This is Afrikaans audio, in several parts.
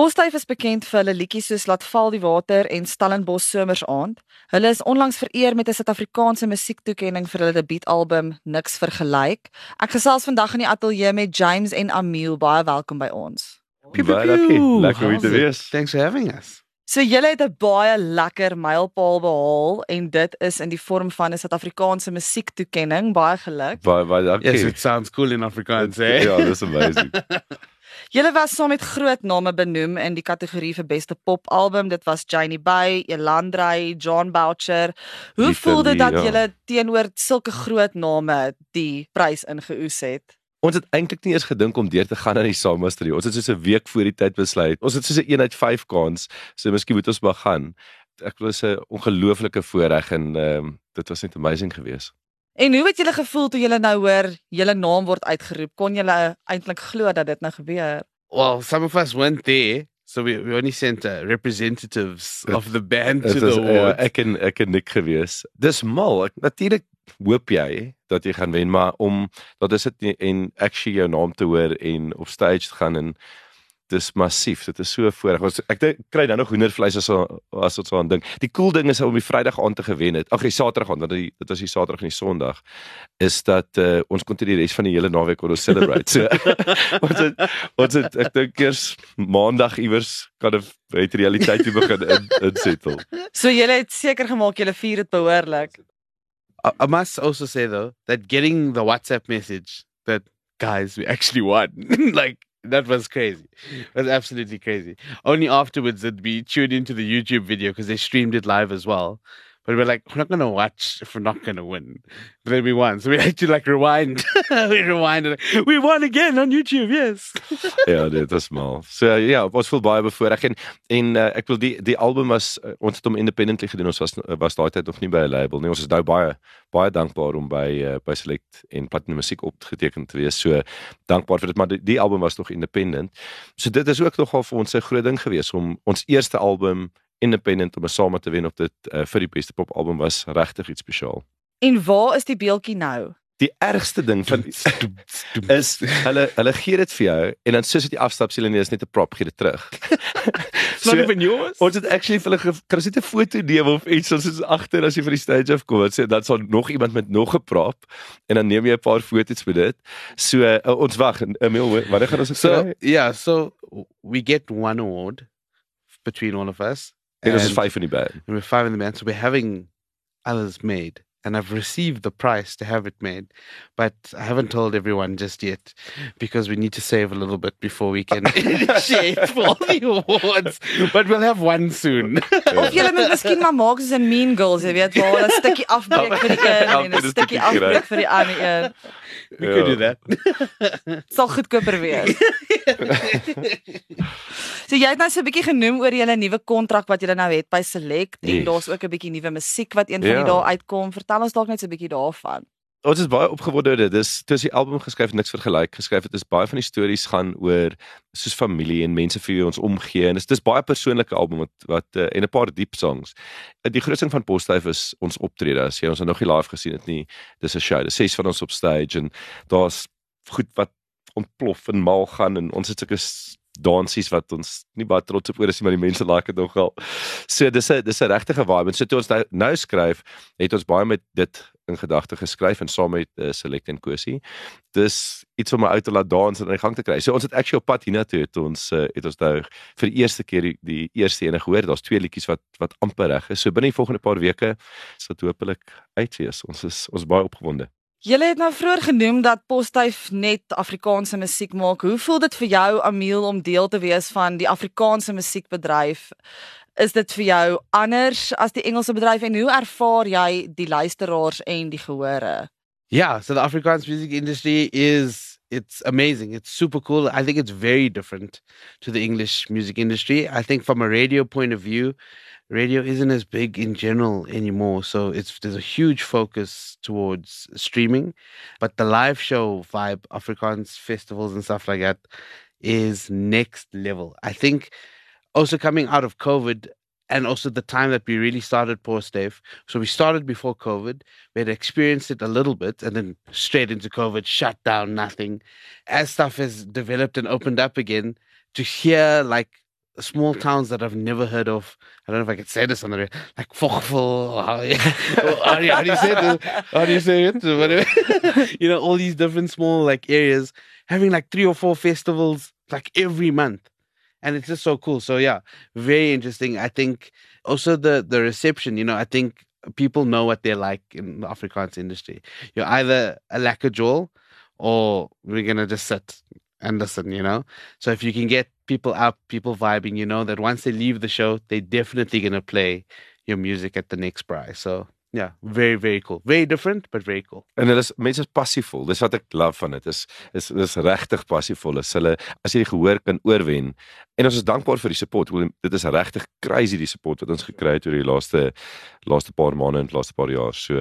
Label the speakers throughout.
Speaker 1: Postduif is bekend vir hulle liedjies soos Laat val die water en Stellenbosch somers aand. Hulle is onlangs vereer met 'n Suid-Afrikaanse musiektoekenning vir hulle debuutalbum Niks vergelyk. Ek gesels vandag in die ateljee met James en Amiel. Baie welkom by ons.
Speaker 2: Baie dankie. Lekker om te wees.
Speaker 3: Thanks for having us.
Speaker 1: So julle het 'n baie lekker mylpaal behaal en dit is in die vorm van 'n Suid-Afrikaanse musiektoekenning. Baie geluk.
Speaker 2: Baie baie dankie.
Speaker 3: Yes, it sounds cool in Afrikaans, eh?
Speaker 2: Ja, dis amazing.
Speaker 1: Julle was saam met groot name benoem in die kategorie vir beste popalbum. Dit was Janie Bay, Elandrey, John Boucher. Hoe
Speaker 2: Little
Speaker 1: voel dit dat
Speaker 2: ja.
Speaker 1: julle teenoor sulke groot name die prys ingeoes het?
Speaker 2: Ons het eintlik nie eens gedink om deur te gaan aan die Samasterie. Ons het soos 'n week voor die tyd besluit. Ons het soos 'n 1 uit 5 kans. So miskien moet ons maar gaan. Ek glo dit is 'n ongelooflike voorreg en ehm um, dit was net amazing geweest.
Speaker 1: En hoe het julle gevoel toe julle nou hoor julle naam word uitgeroep? Kon julle eintlik glo dat dit nou gebeur?
Speaker 3: Well, some of us weren't there, so we, we only sent uh, representatives of the band to
Speaker 2: Dit
Speaker 3: the
Speaker 2: is uh, ek en ek en Nick geweest. Dis mal. Ek natuurlik hoop jy dat jy gaan wen, maar om dat is dit en actually jou naam te hoor en op stage te gaan en dis massief. Dit is so voorreg. Ons ek dink kry nou nog hoendervleis as as ons aan dink. Die cool ding is om die Vrydag aand te gewen het. Ag, die Saterdag aand, want die- dit was die Saterdag en die Sondag is dat uh, ons kon toe die res van die hele naweek kon ons celebrate. So ons het ons het ek dink eers Maandag iewers kan 'n het realiteit weer begin in insettel.
Speaker 1: So julle het seker gemaak julle vier dit behoorlik.
Speaker 3: I, I must also say though that getting the WhatsApp message that guys we actually won, like that was crazy. It was absolutely crazy. Only afterwards did we tune into the YouTube video because they streamed it live as well. But we're like, we're not gonna watch if we're not gonna win. But then we won, so we had to like rewind. we rewinded. We won again on YouTube. Yes.
Speaker 2: ja, dit was mal. So ja, ons voel baie bevoorreg en en uh, ek wil die die album was uh, ons het hom independently gedoen. Ons was was daai tyd nog nie by 'n label nie. Ons is nou baie baie dankbaar om by uh, by Select en Platinum Musiek opgeteken te wees. So dankbaar vir dit, maar die, die album was nog independent. So dit is ook nogal vir ons 'n groot ding gewees om ons eerste album independent om 'n saam te wen op dit uh, vir die beste popalbum was regtig iets spesiaal.
Speaker 1: En waar is die beeltjie nou?
Speaker 2: Die ergste ding van is hulle hulle gee dit vir jou en dan soos dit die afstap sê hulle nee is net 'n prop gee dit terug.
Speaker 3: It's not even yours.
Speaker 2: Ons het actually vir hulle ge- kan ons net 'n foto neem of iets ons is agter as jy van die stage af kom. Sê dan sal nog iemand met nog 'n prop en dan neem jy 'n paar foto's met dit. So uh, ons wag Emil, wanneer gaan ons dit
Speaker 3: So
Speaker 2: kry?
Speaker 3: yeah, so we get one award between all of us.
Speaker 2: En ons is
Speaker 3: and-
Speaker 2: 5 in die band.
Speaker 3: and we're five in the band, so we're having others made. And I've received the price to have it made, but I haven't told everyone just yet because we need to save a little bit before we can initiate for all the awards. But we'll have one soon.
Speaker 1: Of julle moet miskien maar maak soos 'n Mean Girls, jy weet, waar 'n stukkie afbreek vir die een en 'n stukkie afbreek vir die ander een.
Speaker 3: we could do that.
Speaker 1: Dit sal goedkoper wees. so jy het nou so 'n bietjie genoem oor julle nuwe kontrak wat julle nou het by Select en
Speaker 2: Yes.
Speaker 1: daar's ook 'n bietjie nuwe musiek wat een van
Speaker 2: Ja.
Speaker 1: die dae uitkom. Vertel ons dalk net so 'n bietjie daarvan.
Speaker 2: Ons is baie opgewonde oor dit. Dis toe as die album geskryf niks vergelyk geskryf het. Dis baie van die stories gaan oor soos familie en mense vir wie ons omgee en dis dis baie persoonlike album wat wat uh, en 'n paar diep songs. Uh, Die grootste ding van Postduif is ons optrede. As jy ons nog nie live gesien het nie, dis 'n show. Dis ses van ons op stage en daar's goed wat ontplof en mal gaan en ons het sulke dansies wat ons nie baie trots op oor is nie, maar die mense like dit nogal. So dis 'n dis 'n regtige vibe. En so toe ons nou, nou skryf, het ons baie met dit in gedagte geskryf en saam met uh, Select en Kosie. Dis iets om my uit te laat dans en aan die gang te kry. So ons het actually op pad hiernatoe het ons uh, het ons nou vir die eerste keer die, die eerste ene gehoor. Daar's twee liedjies wat wat amper reg is. So binne die volgende paar weke sal dit hopelik uitwees. Ons is ons baie opgewonde.
Speaker 1: Julle het nou vroeër genoem dat Postduif net Afrikaanse musiek maak. Hoe voel dit vir jou Amiel om deel te wees van die Afrikaanse musiekbedryf? Is dit vir jou anders as die Engelse bedryf en hoe ervaar jy die luisteraars en die gehore?
Speaker 3: Yeah, so the Afrikaans music industry is it's amazing. It's super cool. I think it's very different to the English music industry. I think from a radio point of view, radio isn't as big in general anymore. So it's there's a huge focus towards streaming, but the live show vibe, Afrikaans festivals and stuff like that, is next level. I think also coming out of COVID and also the time that we really started Poor Stave. So we started before COVID. We had experienced it a little bit and then straight into COVID, shut down, nothing. As stuff has developed and opened up again, to hear like small towns that I've never heard of. I don't know if I can say this on the radio. Like Fochville. How, how, how do you say it? How do you say it? Whatever. you know, all these different small like areas having like three or four festivals like every month. And it's just so cool. So yeah, very interesting. I think also the the reception, you know, I think people know what they're like in the Afrikaans industry. You're either a lacquer jewel or we're gonna just sit and listen, you know? So if you can get people up, people vibing, you know that once they leave the show, they're definitely gonna play your music at the next prize. So yeah, very, very cool. Very different, but very cool.
Speaker 4: En hulle is mense is passievol. Dis wat ek love van dit. Is is dis regtig passievol. Is hulle as jy die gehoor kan oorwen. En ons is dankbaar vir die support. Wil- Dit is regtig crazy die support wat ons gekry het oor die laaste laaste paar maande en laaste paar jaar. So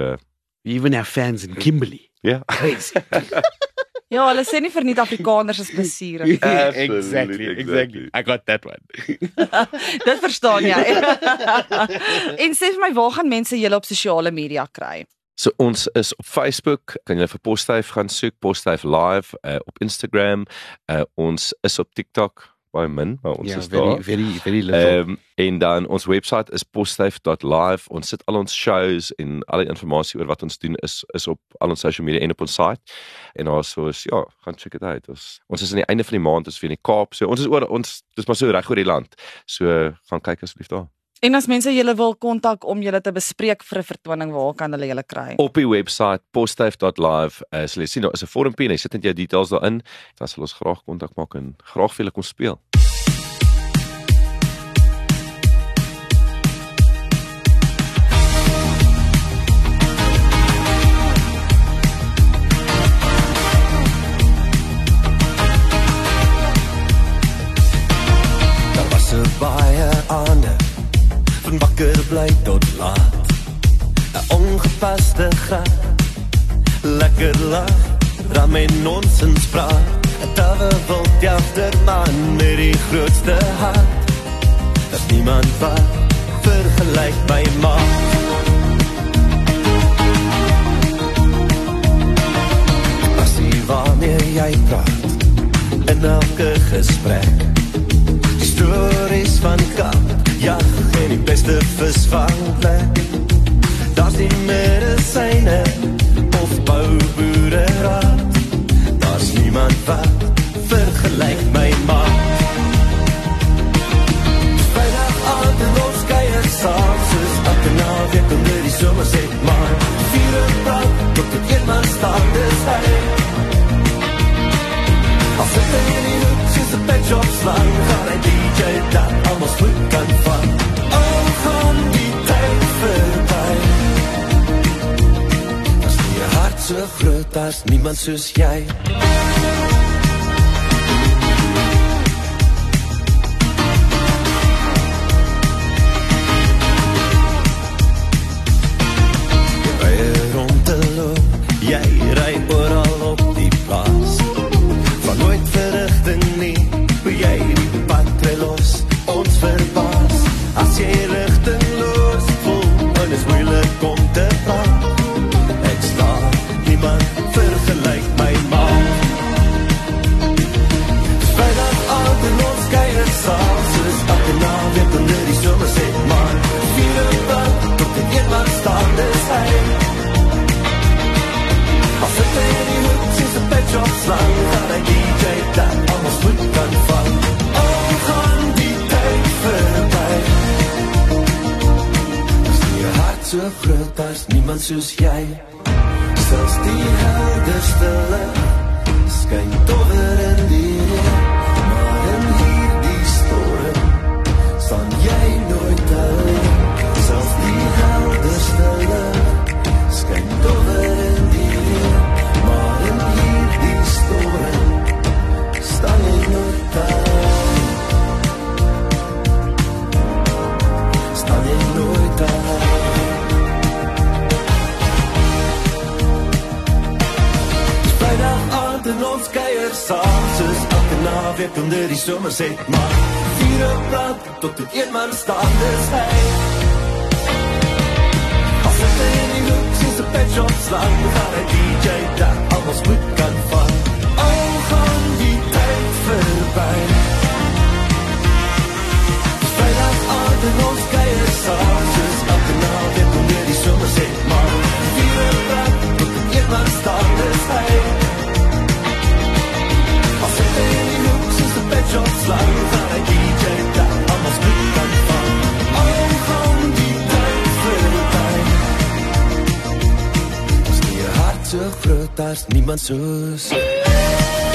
Speaker 3: We even have fans in Kimberley.
Speaker 4: ja.
Speaker 3: Crazy.
Speaker 1: Ja, hulle sê nie vir nie Afrikaners is plesierig.
Speaker 4: Absolutely, exactly.
Speaker 3: I got that one.
Speaker 1: Dit verstaan jy. en sê vir my, waar gaan mense julle op sosiale media kry?
Speaker 4: So ons is op Facebook, kan jy vir Posthuif gaan soek, Posthuif live uh, op Instagram. Uh, ons is op TikTok baie min, maar ons
Speaker 3: yeah,
Speaker 4: is
Speaker 3: very,
Speaker 4: daar.
Speaker 3: very, very little.
Speaker 4: Ehm um, en dan ons webwerf is posthuif.live. Ons sit al ons shows en al die inligting oor wat ons doen is is op al ons social media en op ons site. En daar so is ja, gaan check dit uit. Ons ons is aan die einde van die maand is weer in die Kaap. So ons is oor ons dis maar so reg oor die land. So gaan kyk asseblief daar.
Speaker 1: En as mense julle wil kontak om julle te bespreek vir 'n vertoning, waar kan hulle julle kry?
Speaker 4: Op die webwerf posthuif.live uh, sal jy sien daar is 'n vormpie en jy sit net jou details daarin. Dan sal ons graag kontak maak en graag vir julle kom speel.
Speaker 2: Wakker bly tot laat. 'n Ongepaste gat. Lekker lag, ram en nonsens praat. 'n Tawe wil jagter man met die grootste hart. Dat niemand wat vergelyk my maak. As jy waarmee jy praat in elke gesprek stories van Ja, beste visvangplek Daar's die medisyne groot as niemand soos jy Jy ry rond te loop Jy ry oral so groot as niemand soos jy. Selfs die helderste licht Skyn dover in die reën Maar in hierdie storm Staan jy nooit alleen. Selfs die helderste licht Skyn dover sommer sê maar vure brand tot dit een man staan is hy As ek in die hoek sien se pet shop slaan gaan hy DJ daar alles goed kan van Al gaan die tyd verby. Vrijdag aand en ons keier saam soos jy.